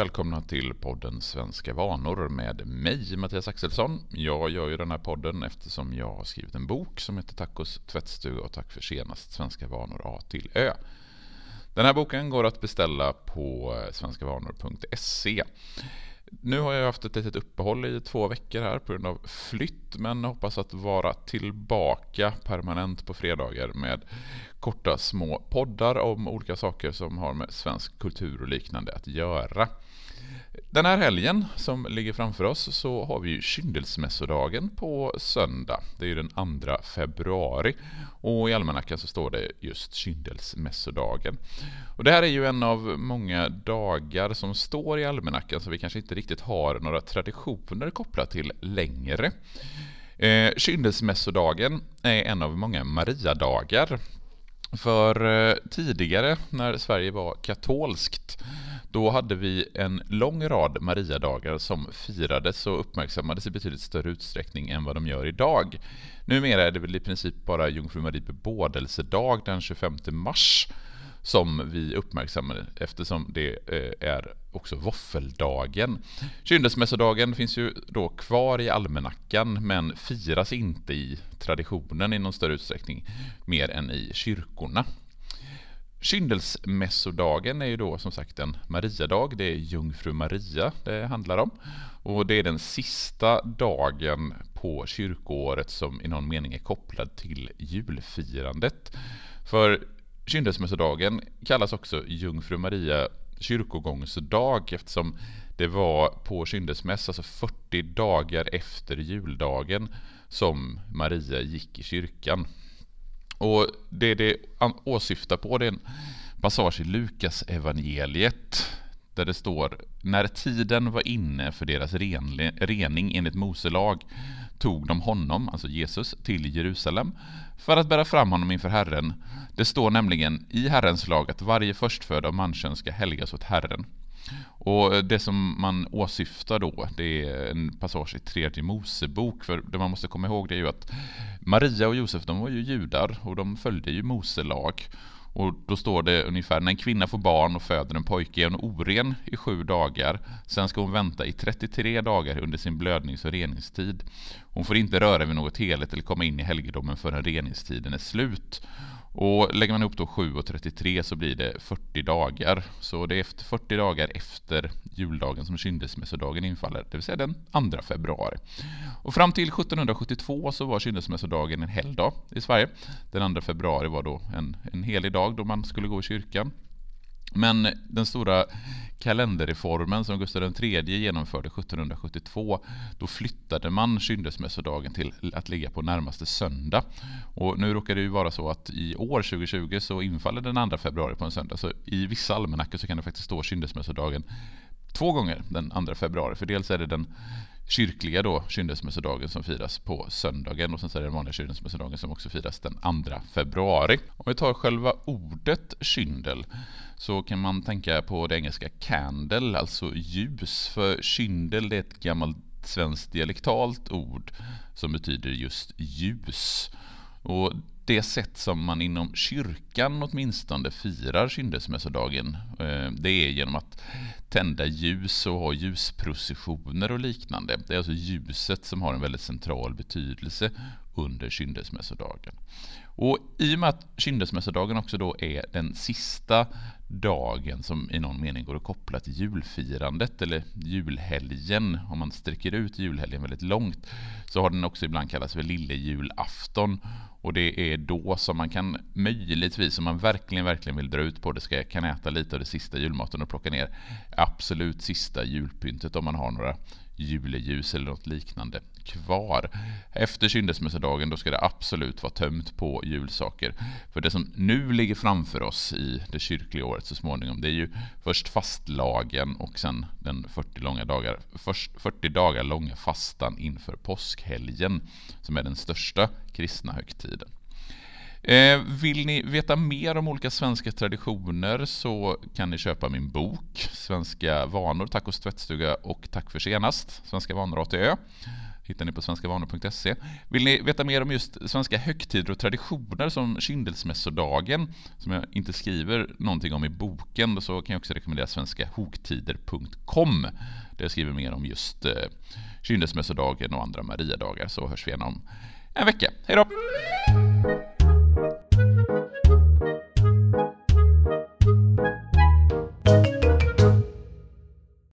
välkomna till podden Svenska vanor med mig, Mattias Axelsson. Jag gör ju den här podden eftersom jag har skrivit en bok som heter Tacos tvättstuga och tack för senast Svenska vanor A till Ö. Den här boken går att beställa på svenskavanor.se. Nu har jag haft ett litet uppehåll i två veckor här på grund av flytt men hoppas att vara tillbaka permanent på fredagar med korta små poddar om olika saker som har med svensk kultur och liknande att göra. Den här helgen som ligger framför oss så har vi ju kyndelsmässodagen på söndag. Det är ju den 2 februari och i almanackan så står det just kyndelsmässodagen. Och det här är ju en av många dagar som står i almanackan som vi kanske inte riktigt har några traditioner kopplat till längre. Eh, kyndelsmässodagen är en av många Mariadagar. För eh, tidigare när Sverige var katolskt då hade vi en lång rad Mariadagar som firades och uppmärksammades i betydligt större utsträckning än vad de gör idag. Numera är det väl i princip bara Jungfru Marie bebådelsedag den 25 mars som vi uppmärksammar eftersom det eh, är också våffeldagen. Kyndelsmässodagen finns ju då kvar i almanackan men firas inte i traditionen i någon större utsträckning mer än i kyrkorna. Kyndelsmässodagen är ju då som sagt en Mariadag, det är Jungfru Maria det handlar om. Och det är den sista dagen på kyrkoåret som i någon mening är kopplad till julfirandet. För Kyndelsmässodagen kallas också Jungfru Maria kyrkogångsdag eftersom det var på kyndelsmässa, alltså 40 dagar efter juldagen, som Maria gick i kyrkan. Och det det åsyftar på det är en passage i Lukas evangeliet där det står När tiden var inne för deras rening enligt Mose lag tog de honom, alltså Jesus, till Jerusalem för att bära fram honom inför Herren. Det står nämligen i Herrens lag att varje förstfödd av manskön ska helgas åt Herren. Och det som man åsyftar då, det är en passage i tredje Mosebok, för det man måste komma ihåg det är ju att Maria och Josef, de var ju judar och de följde ju Mose lag. Och då står det ungefär, när en kvinna får barn och föder en pojke är hon oren i sju dagar. Sen ska hon vänta i 33 dagar under sin blödnings och reningstid. Hon får inte röra vid något heligt eller komma in i helgedomen förrän reningstiden är slut. Och lägger man ihop då 7 och 33 så blir det 40 dagar. Så det är efter 40 dagar efter juldagen som kyndelsmässodagen infaller, det vill säga den 2 februari. Och fram till 1772 så var kyndelsmässodagen en helgdag i Sverige. Den 2 februari var då en, en helig dag då man skulle gå i kyrkan. Men den stora kalenderreformen som Gustav III genomförde 1772, då flyttade man kyndelsmässodagen till att ligga på närmaste söndag. Och nu råkar det ju vara så att i år 2020 så infaller den 2 februari på en söndag, så i vissa almanackor så kan det faktiskt stå kyndelsmässodagen två gånger den 2 februari, för dels är det den kyrkliga då kyndelsmässodagen som firas på söndagen och sen så är det den vanliga kyndelsmässodagen som också firas den 2 februari. Om vi tar själva ordet kyndel så kan man tänka på det engelska candle, alltså ljus. För kyndel det är ett gammalt svenskt dialektalt ord som betyder just ljus. Och det sätt som man inom kyrkan åtminstone firar kyndelsmässodagen eh, det är genom att tända ljus och ha ljusprocessioner och liknande. Det är alltså ljuset som har en väldigt central betydelse under kyndelsmässodagen. Och I och med att kyndelsmässodagen också då är den sista dagen som i någon mening går att koppla till julfirandet eller julhelgen, om man sträcker ut julhelgen väldigt långt, så har den också ibland kallats för lillejulafton. Och det är då som man kan möjligtvis, om man verkligen, verkligen vill dra ut på det, ska kan äta lite av det sista julmaten och plocka ner absolut sista julpyntet om man har några juleljus eller något liknande kvar. Efter kyndelsmässodagen då ska det absolut vara tömt på julsaker. För det som nu ligger framför oss i det kyrkliga året så småningom det är ju först fastlagen och sen den 40, långa dagar, 40 dagar långa fastan inför påskhelgen som är den största kristna högtiden. Eh, vill ni veta mer om olika svenska traditioner så kan ni köpa min bok Svenska vanor, tack och tvättstuga och Tack för senast, Svenska vanor A till Ö hittar ni på svenskavanor.se. Vill ni veta mer om just svenska högtider och traditioner som kyndelsmässodagen, som jag inte skriver någonting om i boken, så kan jag också rekommendera svenskahogtider.com där jag skriver mer om just eh, kyndelsmässodagen och andra Mariadagar, så hörs vi igen om en vecka. Hej då!